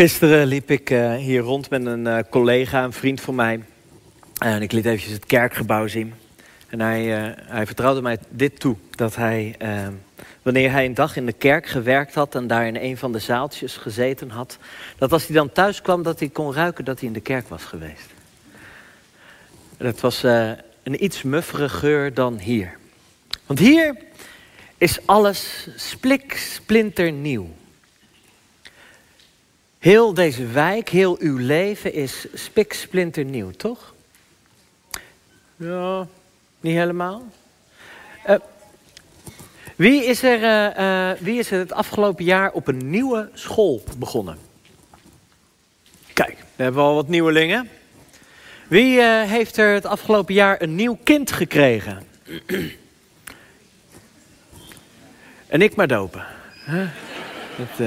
Gisteren liep ik uh, hier rond met een uh, collega, een vriend van mij. En ik liet eventjes het kerkgebouw zien. En hij, uh, hij vertrouwde mij dit toe. Dat hij, wanneer hij een dag in de kerk gewerkt had... en daar in een van de zaaltjes gezeten had... dat als hij dan thuis kwam, dat hij kon ruiken dat hij in de kerk was geweest. Dat was een iets muffere geur dan hier. Want hier is alles splik, splinter nieuw. Heel deze wijk, heel uw leven is spiksplinternieuw, toch? Ja, niet helemaal. Uh, wie, is er, uh, uh, wie is er het afgelopen jaar op een nieuwe school begonnen? Kijk, we hebben al wat nieuwelingen. Wie heeft er het afgelopen jaar een nieuw kind gekregen? en ik maar dopen. Huh? Dat,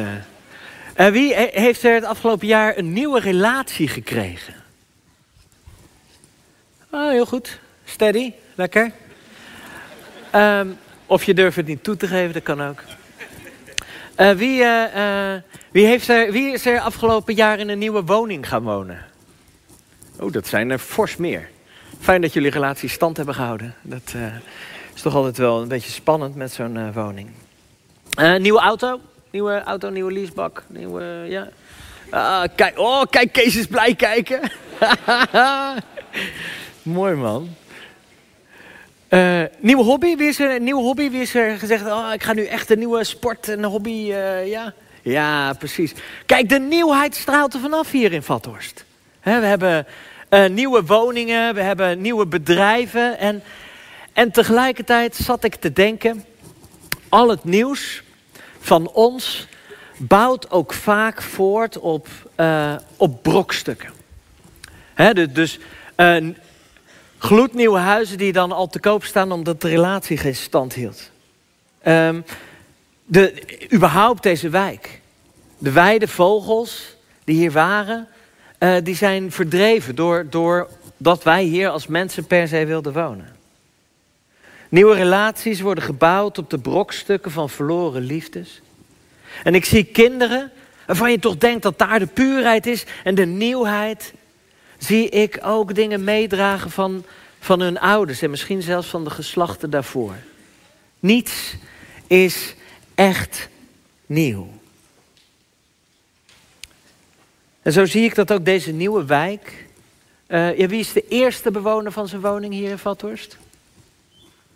uh, wie heeft er het afgelopen jaar een nieuwe relatie gekregen? Oh, heel goed. Steady. Lekker. Um, of je durft het niet toe te geven, dat kan ook. Uh, wie, uh, wie, heeft er, wie is er afgelopen jaar in een nieuwe woning gaan wonen? Oh, dat zijn er fors meer. Fijn dat jullie relatie stand hebben gehouden. Dat is toch altijd wel een beetje spannend met zo'n woning. nieuwe auto? Nieuwe auto, nieuwe leasebak. Nieuwe, ja. Ah, kijk, oh, kijk, Kees is blij kijken. Mooi man. Uh, nieuwe hobby? Wie is er, nieuwe hobby? Wie is er gezegd, oh, ik ga nu echt een nieuwe sport en hobby, uh, ja? Ja, precies. Kijk, de nieuwheid straalt er vanaf hier in Vathorst. we hebben uh, nieuwe woningen, we hebben nieuwe bedrijven. En, en tegelijkertijd zat ik te denken, al het nieuws van ons bouwt ook vaak voort op, uh, op brokstukken. Dus uh, gloednieuwe huizen die dan al te koop staan omdat de relatie geen stand hield. Um, de, überhaupt deze wijk. De weide vogels die hier waren, uh, die zijn verdreven door, door dat wij hier als mensen per se wilden wonen. Nieuwe relaties worden gebouwd op de brokstukken van verloren liefdes. En ik zie kinderen waarvan je toch denkt dat daar de puurheid is en de nieuwheid. Zie ik ook dingen meedragen van, van hun ouders en misschien zelfs van de geslachten daarvoor. Niets is echt nieuw. En zo zie ik dat ook deze nieuwe wijk. Ja, wie is de eerste bewoner van zijn woning hier in Vathorst?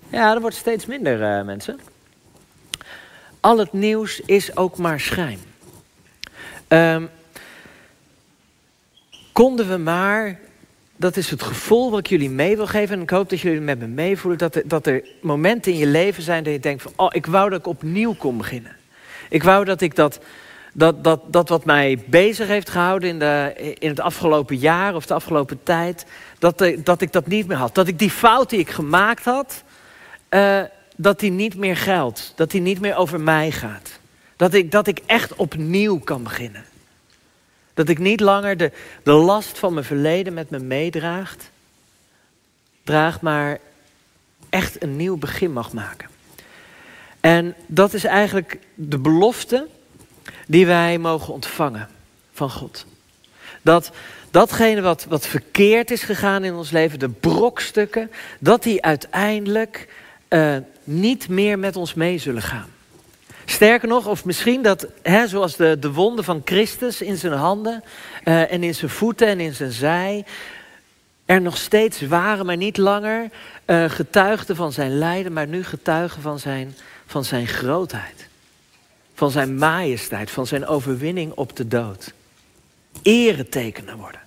Ja, er wordt steeds minder uh, mensen. Al het nieuws is ook maar schijn. Um, konden we maar, dat is het gevoel wat ik jullie mee wil geven... en ik hoop dat jullie met me meevoelen... Dat er, dat er momenten in je leven zijn dat je denkt van... oh, ik wou dat ik opnieuw kon beginnen. Ik wou dat ik dat, dat, dat, dat wat mij bezig heeft gehouden in, de, in het afgelopen jaar of de afgelopen tijd... dat, dat ik dat niet meer had. Dat ik die fout die ik gemaakt had... Uh, dat die niet meer geldt. Dat die niet meer over mij gaat. Dat ik, dat ik echt opnieuw kan beginnen. Dat ik niet langer de, de last van mijn verleden met me meedraagt. Draag, maar echt een nieuw begin mag maken. En dat is eigenlijk de belofte die wij mogen ontvangen van God. Dat datgene wat, wat verkeerd is gegaan in ons leven, de brokstukken, dat die uiteindelijk uh, niet meer met ons mee zullen gaan. Sterker nog, of misschien dat, hè, zoals de, de wonden van Christus in zijn handen uh, en in zijn voeten en in zijn zij, er nog steeds waren, maar niet langer uh, getuigden van zijn lijden, maar nu getuigen van zijn, van zijn grootheid. Van zijn majesteit, van zijn overwinning op de dood. Eretekenen worden.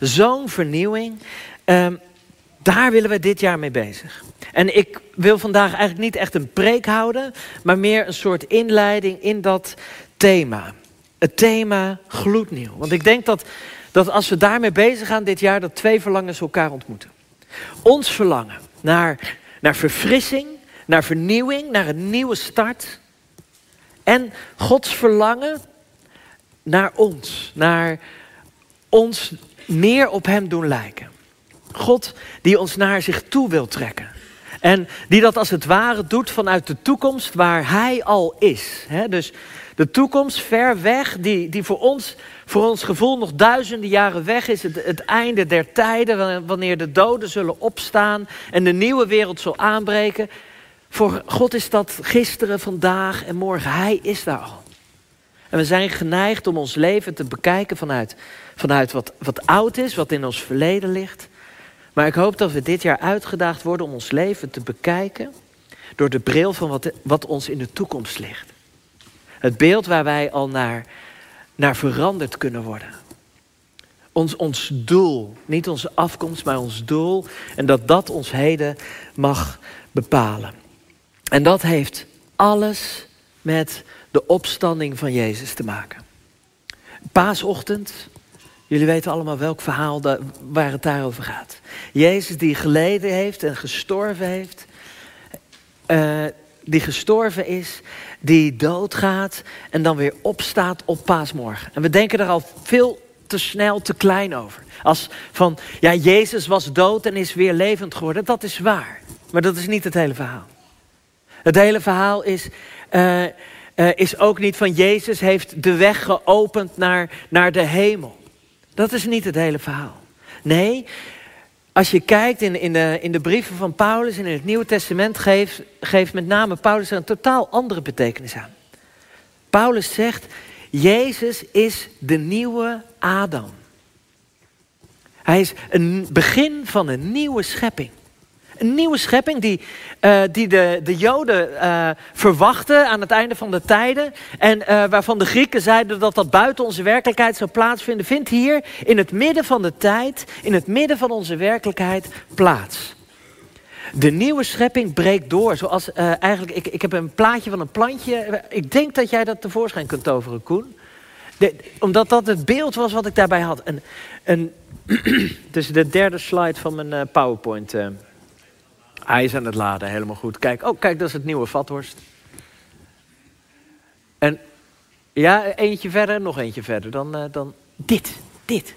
Zo'n vernieuwing, uh, daar willen we dit jaar mee bezig. En ik wil vandaag eigenlijk niet echt een preek houden, maar meer een soort inleiding in dat thema. Het thema gloednieuw. Want ik denk dat, dat als we daarmee bezig gaan dit jaar, dat twee verlangens elkaar ontmoeten. Ons verlangen naar, naar verfrissing, naar vernieuwing, naar een nieuwe start. En Gods verlangen naar ons, naar ons meer op Hem doen lijken. God die ons naar zich toe wil trekken. En die dat als het ware doet vanuit de toekomst waar hij al is. dus de toekomst ver weg, die, die voor, ons, voor ons gevoel nog duizenden jaren weg is. Het, het einde der tijden, wanneer de doden zullen opstaan en de nieuwe wereld zal aanbreken. Voor God is dat gisteren, vandaag en morgen. Hij is daar al. En we zijn geneigd om ons leven te bekijken vanuit, vanuit wat, wat oud is, wat in ons verleden ligt. Maar ik hoop dat we dit jaar uitgedaagd worden om ons leven te bekijken door de bril van wat, wat ons in de toekomst ligt. Het beeld waar wij al naar, naar veranderd kunnen worden. Ons, ons doel, niet onze afkomst, maar ons doel. En dat dat ons heden mag bepalen. En dat heeft alles met de opstanding van Jezus te maken. Paasochtend, jullie weten allemaal welk verhaal waar het daarover gaat. Jezus die geleden heeft en gestorven heeft. Uh, die gestorven is, die doodgaat en dan weer opstaat op paasmorgen. En we denken er al veel te snel, te klein over. Als van, ja, Jezus was dood en is weer levend geworden. Dat is waar. Maar dat is niet het hele verhaal. Het hele verhaal is, uh, uh, is ook niet van Jezus heeft de weg geopend naar, naar de hemel. Dat is niet het hele verhaal. Nee, als je kijkt in, in, de, in de brieven van Paulus en in het Nieuwe Testament, geeft, geeft met name Paulus er een totaal andere betekenis aan. Paulus zegt, Jezus is de nieuwe Adam. Hij is een begin van een nieuwe schepping. Een nieuwe schepping die, uh, die de, de Joden uh, verwachten aan het einde van de tijden. En uh, waarvan de Grieken zeiden dat dat buiten onze werkelijkheid zou plaatsvinden. Vindt hier in het midden van de tijd, in het midden van onze werkelijkheid plaats. De nieuwe schepping breekt door. Zoals eigenlijk, ik, ik heb een plaatje van een plantje. Ik denk dat jij dat tevoorschijn kunt toveren, Koen. De, omdat dat het beeld was wat ik daarbij had. Een, een, dus de derde slide van mijn PowerPoint. Hij is aan het laden, helemaal goed. Kijk, oh, kijk, dat is het nieuwe vathorst. En ja, eentje verder, nog eentje verder. Dan, uh, dan dit, dit.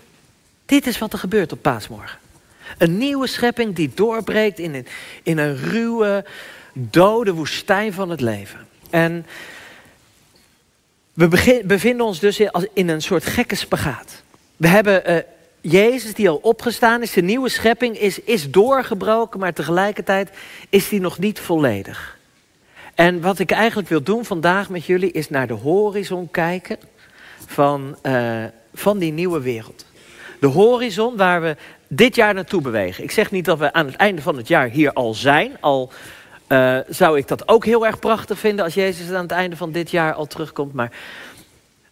Dit is wat er gebeurt op paasmorgen. Een nieuwe schepping die doorbreekt in een, in een ruwe, dode woestijn van het leven. En we bevinden ons dus in, een soort gekke spagaat. We hebben uh, Jezus die al opgestaan is, de nieuwe schepping, is, is doorgebroken, maar tegelijkertijd is die nog niet volledig. En wat ik eigenlijk wil doen vandaag met jullie is naar de horizon kijken van, uh, van die nieuwe wereld. De horizon waar we dit jaar naartoe bewegen. Ik zeg niet dat we aan het einde van het jaar hier al zijn. Al uh, zou ik dat ook heel erg prachtig vinden als Jezus aan het einde van dit jaar al terugkomt. Maar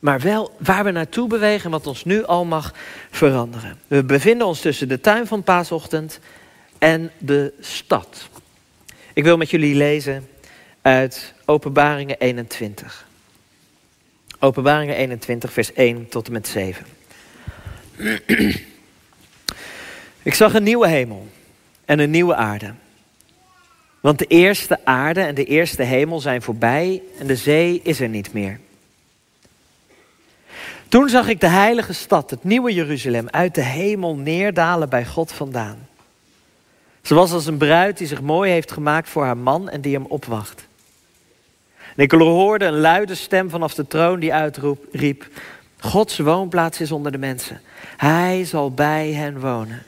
maar wel waar we naartoe bewegen en wat ons nu al mag veranderen. We bevinden ons tussen de tuin van paasochtend en de stad. Ik wil met jullie lezen uit Openbaringen 21. Openbaringen 21, vers 1 tot en met 7. Ik zag een nieuwe hemel en een nieuwe aarde. Want de eerste aarde en de eerste hemel zijn voorbij en de zee is er niet meer. Toen zag ik de heilige stad, het nieuwe Jeruzalem, uit de hemel neerdalen bij God vandaan. Ze was als een bruid die zich mooi heeft gemaakt voor haar man en die hem opwacht. Ik hoorde een luide stem vanaf de troon die uitriep: Gods woonplaats is onder de mensen. Hij zal bij hen wonen.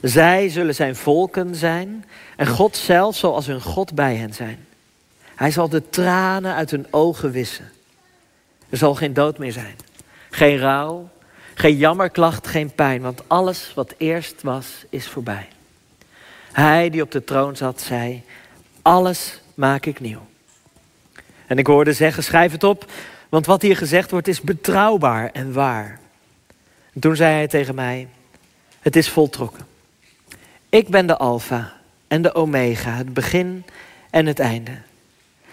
Zij zullen zijn volken zijn en God zelf zal als hun God bij hen zijn. Hij zal de tranen uit hun ogen wissen. Er zal geen dood meer zijn. Geen rouw, geen jammerklacht, geen pijn, want alles wat eerst was, is voorbij. Hij die op de troon zat, zei: Alles maak ik nieuw. En ik hoorde zeggen: Schrijf het op, want wat hier gezegd wordt is betrouwbaar en waar. En toen zei hij tegen mij: Het is voltrokken. Ik ben de Alpha en de Omega, het begin en het einde.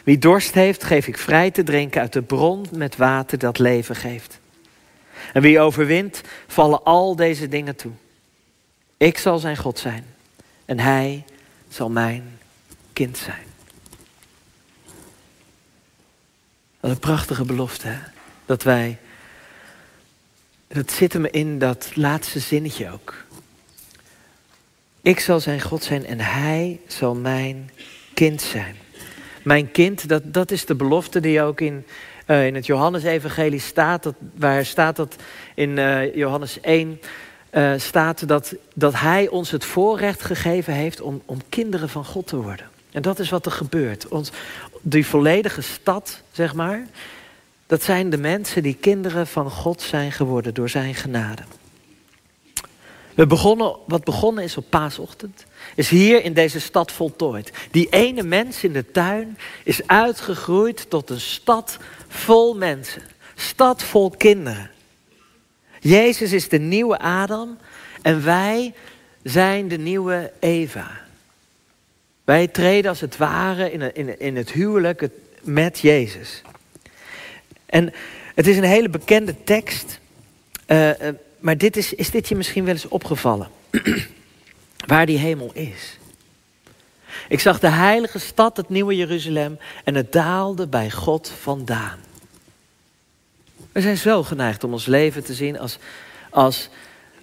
Wie dorst heeft, geef ik vrij te drinken uit de bron met water dat leven geeft. En wie overwint, vallen al deze dingen toe. Ik zal zijn God zijn en hij zal mijn kind zijn. Wat een prachtige belofte, hè? Dat wij, dat zit me in dat laatste zinnetje ook. Ik zal zijn God zijn en hij zal mijn kind zijn. Mijn kind, dat, dat is de belofte die ook in, uh, in het Johannesevangelie staat. Dat, waar staat dat in uh, Johannes 1 uh, staat dat, dat hij ons het voorrecht gegeven heeft om, om kinderen van God te worden. En dat is wat er gebeurt. Ons, die volledige stad, zeg maar, dat zijn de mensen die kinderen van God zijn geworden door zijn genade. We begonnen, wat begonnen is op paasochtend, is hier in deze stad voltooid. Die ene mens in de tuin is uitgegroeid tot een stad vol mensen. Stad vol kinderen. Jezus is de nieuwe Adam en wij zijn de nieuwe Eva. Wij treden als het ware in, het huwelijk met Jezus. En het is een hele bekende tekst. Uh, maar dit is, is dit je misschien wel eens opgevallen? Waar die hemel is. Ik zag de heilige stad, het nieuwe Jeruzalem, en het daalde bij God vandaan. We zijn zo geneigd om ons leven te zien als, als,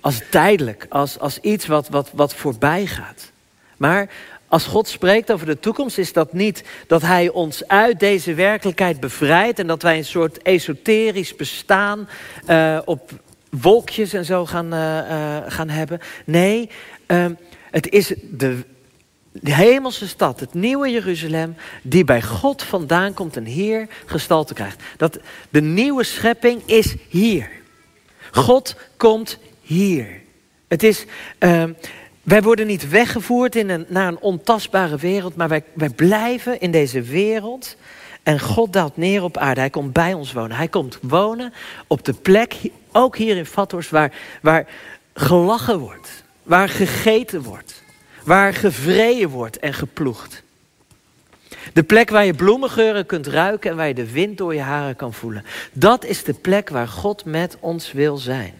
als tijdelijk, als, als iets wat, wat, wat voorbij gaat. Maar als God spreekt over de toekomst, is dat niet dat Hij ons uit deze werkelijkheid bevrijdt en dat wij een soort esoterisch bestaan uh, op wolkjes en zo gaan, uh, uh, gaan hebben. Nee, ehm, het is de, de hemelse stad, het nieuwe Jeruzalem, die bij God vandaan komt en hier gestalte krijgt. Dat de nieuwe schepping is hier. God komt hier. Het is, uh, wij worden niet weggevoerd in een, naar een ontastbare wereld, maar wij, wij blijven in deze wereld. En God daalt neer op aarde. Hij komt bij ons wonen. Hij komt wonen op de plek, ook hier in Vathorst, waar, waar gelachen wordt. Waar gegeten wordt. Waar gevreden wordt en geploegd. De plek waar je bloemengeuren kunt ruiken en waar je de wind door je haren kan voelen. Dat is de plek waar God met ons wil zijn.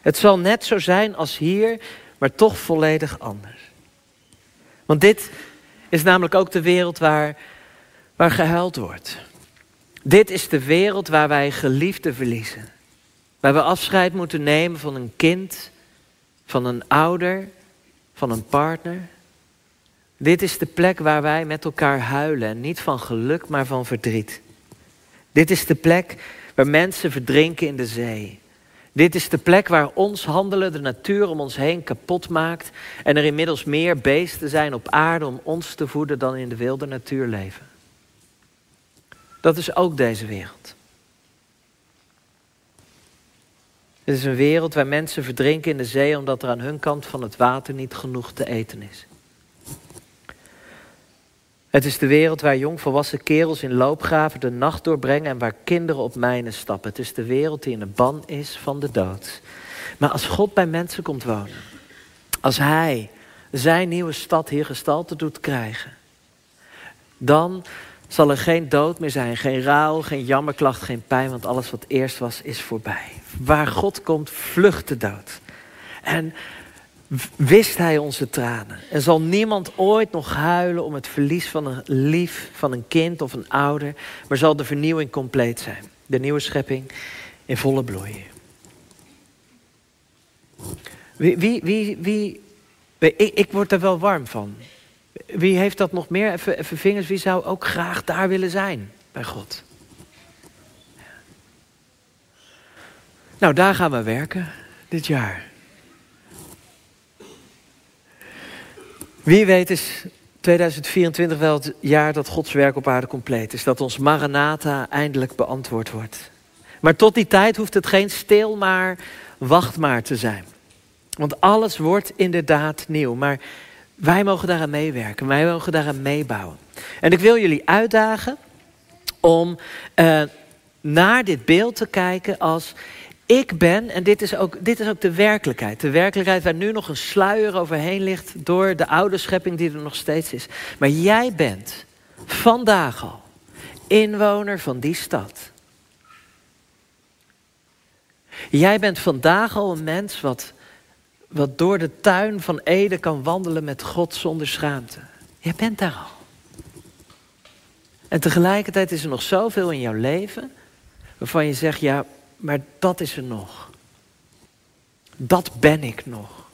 Het zal net zo zijn als hier, maar toch volledig anders. Want dit is namelijk ook de wereld waar, waar gehuild wordt. Dit is de wereld waar wij geliefden verliezen. Waar we afscheid moeten nemen van een kind, van een ouder, van een partner. Dit is de plek waar wij met elkaar huilen. En niet van geluk, maar van verdriet. Dit is de plek waar mensen verdrinken in de zee. Dit is de plek waar ons handelen de natuur om ons heen kapot maakt. En er inmiddels meer beesten zijn op aarde om ons te voeden dan in de wilde natuur leven. Dat is ook deze wereld. Het is een wereld waar mensen verdrinken in de zee omdat er aan hun kant van het water niet genoeg te eten is. Het is de wereld waar jongvolwassen kerels in loopgraven de nacht doorbrengen en waar kinderen op mijnen stappen. Het is de wereld die in de ban is van de dood. Maar als God bij mensen komt wonen, als Hij zijn nieuwe stad hier gestalte doet krijgen, dan zal er geen dood meer zijn, geen rouw, geen jammerklacht, geen pijn, want alles wat eerst was, is voorbij. Waar God komt, vlucht de dood. En wist hij onze tranen. En zal niemand ooit nog huilen om het verlies van een lief, van een kind of een ouder, maar zal de vernieuwing compleet zijn. De nieuwe schepping in volle bloei. Wie, wie, wie, ik word er wel warm van. Wie heeft dat nog meer? Even, vingers, wie zou ook graag daar willen zijn bij God? Nou, daar gaan we werken dit jaar. Wie weet is 2024 wel het jaar dat Gods werk op aarde compleet is. Dat ons Maranatha eindelijk beantwoord wordt. Maar tot die tijd hoeft het geen stil maar, wacht maar te zijn. Want alles wordt inderdaad nieuw. Maar wij mogen daaraan meewerken. Wij mogen daaraan meebouwen. En ik wil jullie uitdagen om uh, naar dit beeld te kijken als ik ben, en dit is, ook, dit is ook de werkelijkheid. De werkelijkheid waar nu nog een sluier overheen ligt door de oude schepping die er nog steeds is. Maar jij bent vandaag al inwoner van die stad. Jij bent vandaag al een mens wat, wat door de tuin van Ede kan wandelen met God zonder schaamte. Jij bent daar al. En tegelijkertijd is er nog zoveel in jouw leven waarvan je zegt, ja, maar dat is er nog. Dat ben ik nog.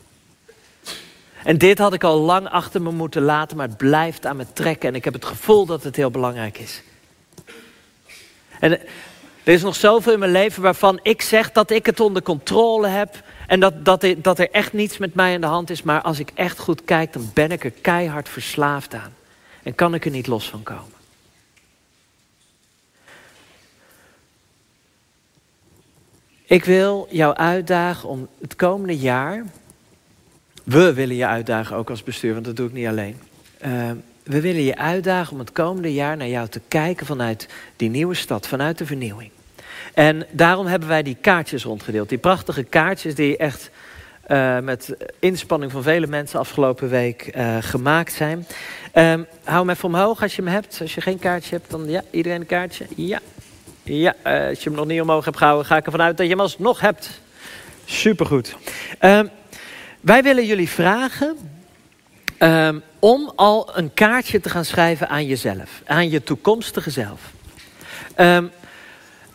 En dit had ik al lang achter me moeten laten, maar het blijft aan me trekken. En ik heb het gevoel dat het heel belangrijk is. En er is nog zoveel in mijn leven waarvan ik zeg dat ik het onder controle heb. En dat, dat, dat er echt niets met mij aan de hand is. Maar als ik echt goed kijk, dan ben ik er keihard verslaafd aan. En kan ik er niet los van komen. Ik wil jou uitdagen om het komende jaar. We willen je uitdagen ook als bestuur, want dat doe ik niet alleen. Uh, we willen je uitdagen om het komende jaar naar jou te kijken vanuit die nieuwe stad, vanuit de vernieuwing. En daarom hebben wij die kaartjes rondgedeeld. Die prachtige kaartjes die echt uh, met inspanning van vele mensen afgelopen week uh, gemaakt zijn. Um, hou hem even omhoog als je hem hebt. Als je geen kaartje hebt, dan ja, iedereen een kaartje. Ja, ja uh, als je hem nog niet omhoog hebt gehouden, ga ik ervan uit dat je hem alsnog hebt. Supergoed. Um, wij willen jullie vragen um, om al een kaartje te gaan schrijven aan jezelf. Aan je toekomstige zelf.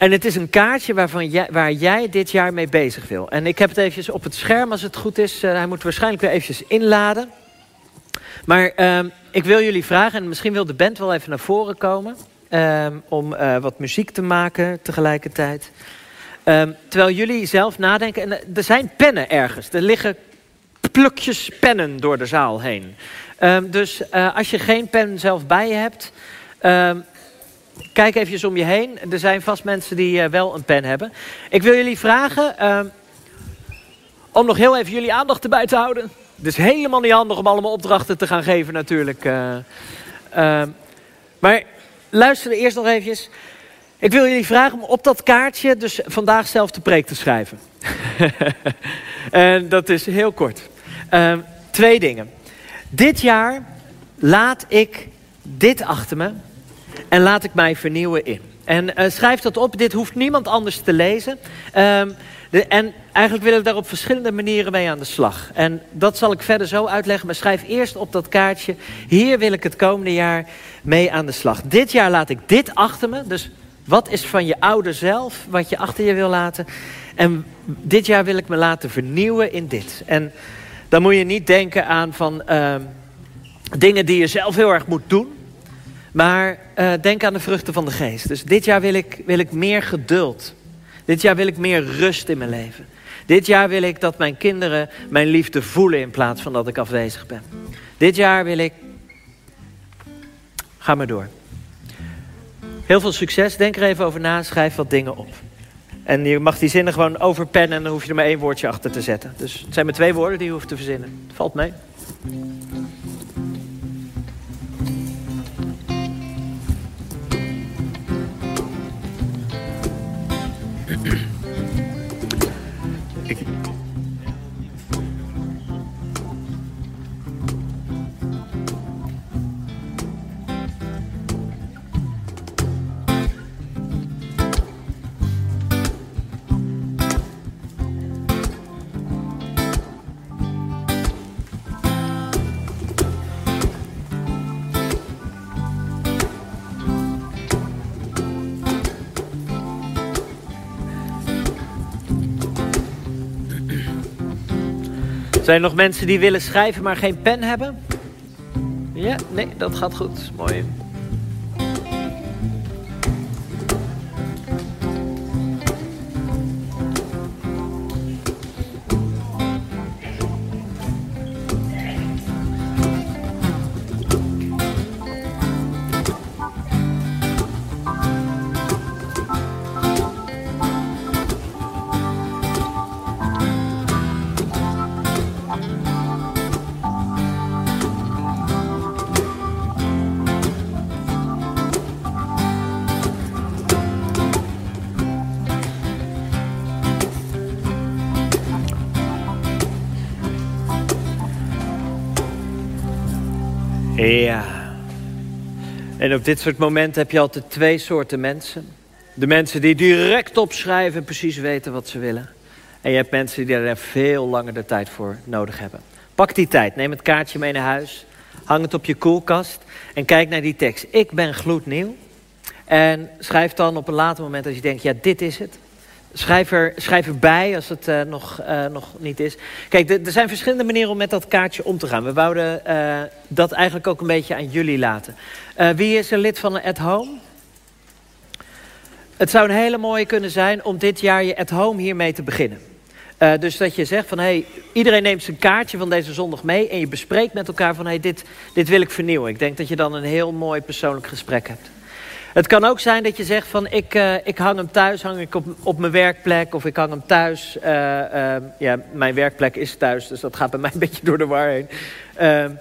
En het is een kaartje waarvan jij, waar jij dit jaar mee bezig wil. En ik heb het eventjes op het scherm als het goed is. Uh, hij moet waarschijnlijk weer eventjes inladen. Maar uh, ik wil jullie vragen, en misschien wil de band wel even naar voren komen... Uh, om uh, wat muziek te maken tegelijkertijd. Ehm, terwijl jullie zelf nadenken. En er zijn pennen ergens. Er liggen plukjes pennen door de zaal heen. Dus als je geen pen zelf bij je hebt, kijk even om je heen. Er zijn vast mensen die uh, wel een pen hebben. Ik wil jullie vragen um, om nog heel even jullie aandacht erbij te houden. Het is helemaal niet handig om allemaal opdrachten te gaan geven natuurlijk. Uh, maar luister eerst nog eventjes. Ik wil jullie vragen om op dat kaartje dus vandaag zelf de preek te schrijven. en dat is heel kort. Uh, twee dingen. Dit jaar laat ik dit achter me en laat ik mij vernieuwen in. En uh, schrijf dat op. Dit hoeft niemand anders te lezen. Um, de, en eigenlijk wil ik daar op verschillende manieren mee aan de slag. En dat zal ik verder zo uitleggen. Maar schrijf eerst op dat kaartje. Hier wil ik het komende jaar mee aan de slag. Dit jaar laat ik dit achter me. Dus wat is van je oude zelf wat je achter je wil laten? En dit jaar wil ik me laten vernieuwen in dit. En dan moet je niet denken aan van uh, dingen die je zelf heel erg moet doen. Maar uh, denk aan de vruchten van de geest. Dus dit jaar wil ik, wil ik meer geduld. Dit jaar wil ik meer rust in mijn leven. Dit jaar wil ik dat mijn kinderen mijn liefde voelen in plaats van dat ik afwezig ben. Dit jaar wil ik. Ga maar door. Heel veel succes. Denk er even over na. Schrijf wat dingen op. En je mag die zinnen gewoon overpennen en dan hoef je er maar één woordje achter te zetten. Dus het zijn maar twee woorden die je hoeft te verzinnen. Valt mee. Zijn er nog mensen die willen schrijven, maar geen pen hebben? Ja, nee, dat gaat goed. Mooi. Ja. En op dit soort momenten heb je altijd twee soorten mensen. De mensen die direct opschrijven en precies weten wat ze willen. En je hebt mensen die er veel langer de tijd voor nodig hebben. Pak die tijd, neem het kaartje mee naar huis. Hang het op je koelkast en kijk naar die tekst. Ik ben gloednieuw. En schrijf dan op een later moment als je denkt, ja dit is het. Schrijf, er, erbij als het uh, nog, uh, nog niet is. Kijk, er zijn verschillende manieren om met dat kaartje om te gaan. We wouden uh, dat eigenlijk ook een beetje aan jullie laten. wie is er lid van At Home? Het zou een hele mooie kunnen zijn om dit jaar je At Home hiermee te beginnen. dus dat je zegt van, hey, iedereen neemt zijn kaartje van deze zondag mee... en je bespreekt met elkaar van, hey, dit, dit wil ik vernieuwen. Ik denk dat je dan een heel mooi persoonlijk gesprek hebt. Het kan ook zijn dat je zegt van ik, uh, ik hang hem thuis, hang ik op, op mijn werkplek of ik hang hem thuis. Uh, uh, ja, mijn werkplek is thuis, dus dat gaat bij mij een beetje door de war heen. Ehm,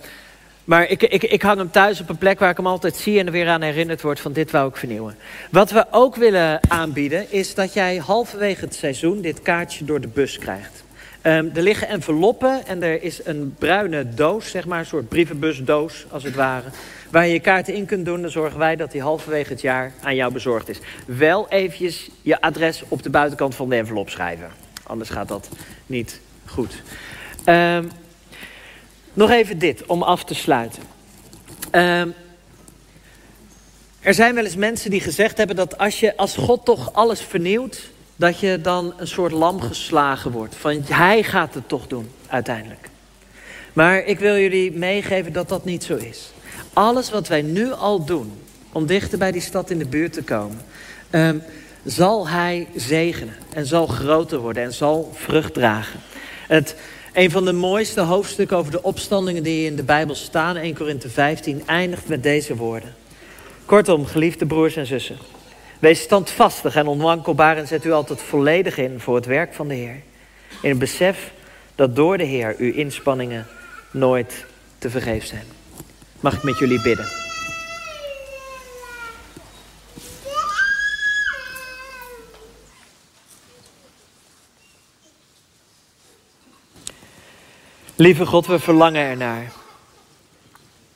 maar ik, ik, ik hang hem thuis op een plek waar ik hem altijd zie en er weer aan herinnerd word van dit wou ik vernieuwen. Wat we ook willen aanbieden is dat jij halverwege het seizoen dit kaartje door de bus krijgt. Um, er liggen enveloppen en er is een bruine doos, zeg maar, een soort brievenbusdoos als het ware. Waar je je kaarten in kunt doen, dan zorgen wij dat die halverwege het jaar aan jou bezorgd is. Wel eventjes je adres op de buitenkant van de envelop schrijven. Anders gaat dat niet goed. Um, nog even dit, om af te sluiten. Um, er zijn wel eens mensen die gezegd hebben dat als, je, als God toch alles vernieuwt... dat je dan een soort lam geslagen wordt. Van hij gaat het toch doen, uiteindelijk. Maar ik wil jullie meegeven dat dat niet zo is alles wat wij nu al doen om dichter bij die stad in de buurt te komen, um, zal hij zegenen en zal groter worden en zal vrucht dragen. Het, een van de mooiste hoofdstukken over de opstandingen die in de Bijbel staan, 1 Korinthe 15, eindigt met deze woorden. Kortom, geliefde broers en zussen, wees standvastig en onwankelbaar en zet u altijd volledig in voor het werk van de Heer. In het besef dat door de Heer uw inspanningen nooit te vergeef zijn. Mag ik met jullie bidden? Lieve God, we verlangen ernaar.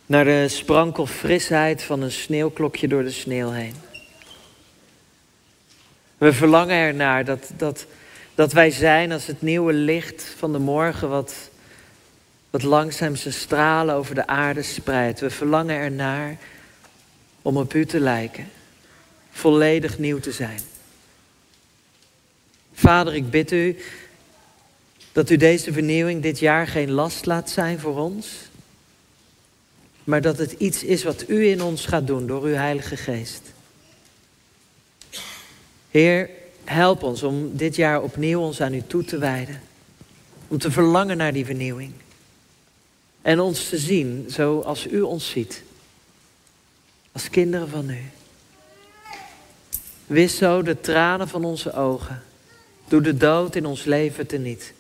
Naar de sprankel frisheid van een sneeuwklokje door de sneeuw heen. We verlangen ernaar dat, dat, dat wij zijn als het nieuwe licht van de morgen wat wat langzaam zijn stralen over de aarde spreidt. We verlangen ernaar om op u te lijken, volledig nieuw te zijn. Vader, ik bid u dat u deze vernieuwing dit jaar geen last laat zijn voor ons, maar dat het iets is wat u in ons gaat doen door uw Heilige Geest. Heer, help ons om dit jaar opnieuw ons aan u toe te wijden, om te verlangen naar die vernieuwing. En ons te zien zoals u ons ziet. Als kinderen van u. Wis zo de tranen van onze ogen. Doe de dood in ons leven teniet.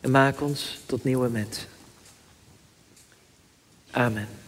En maak ons tot nieuwe mensen. Amen.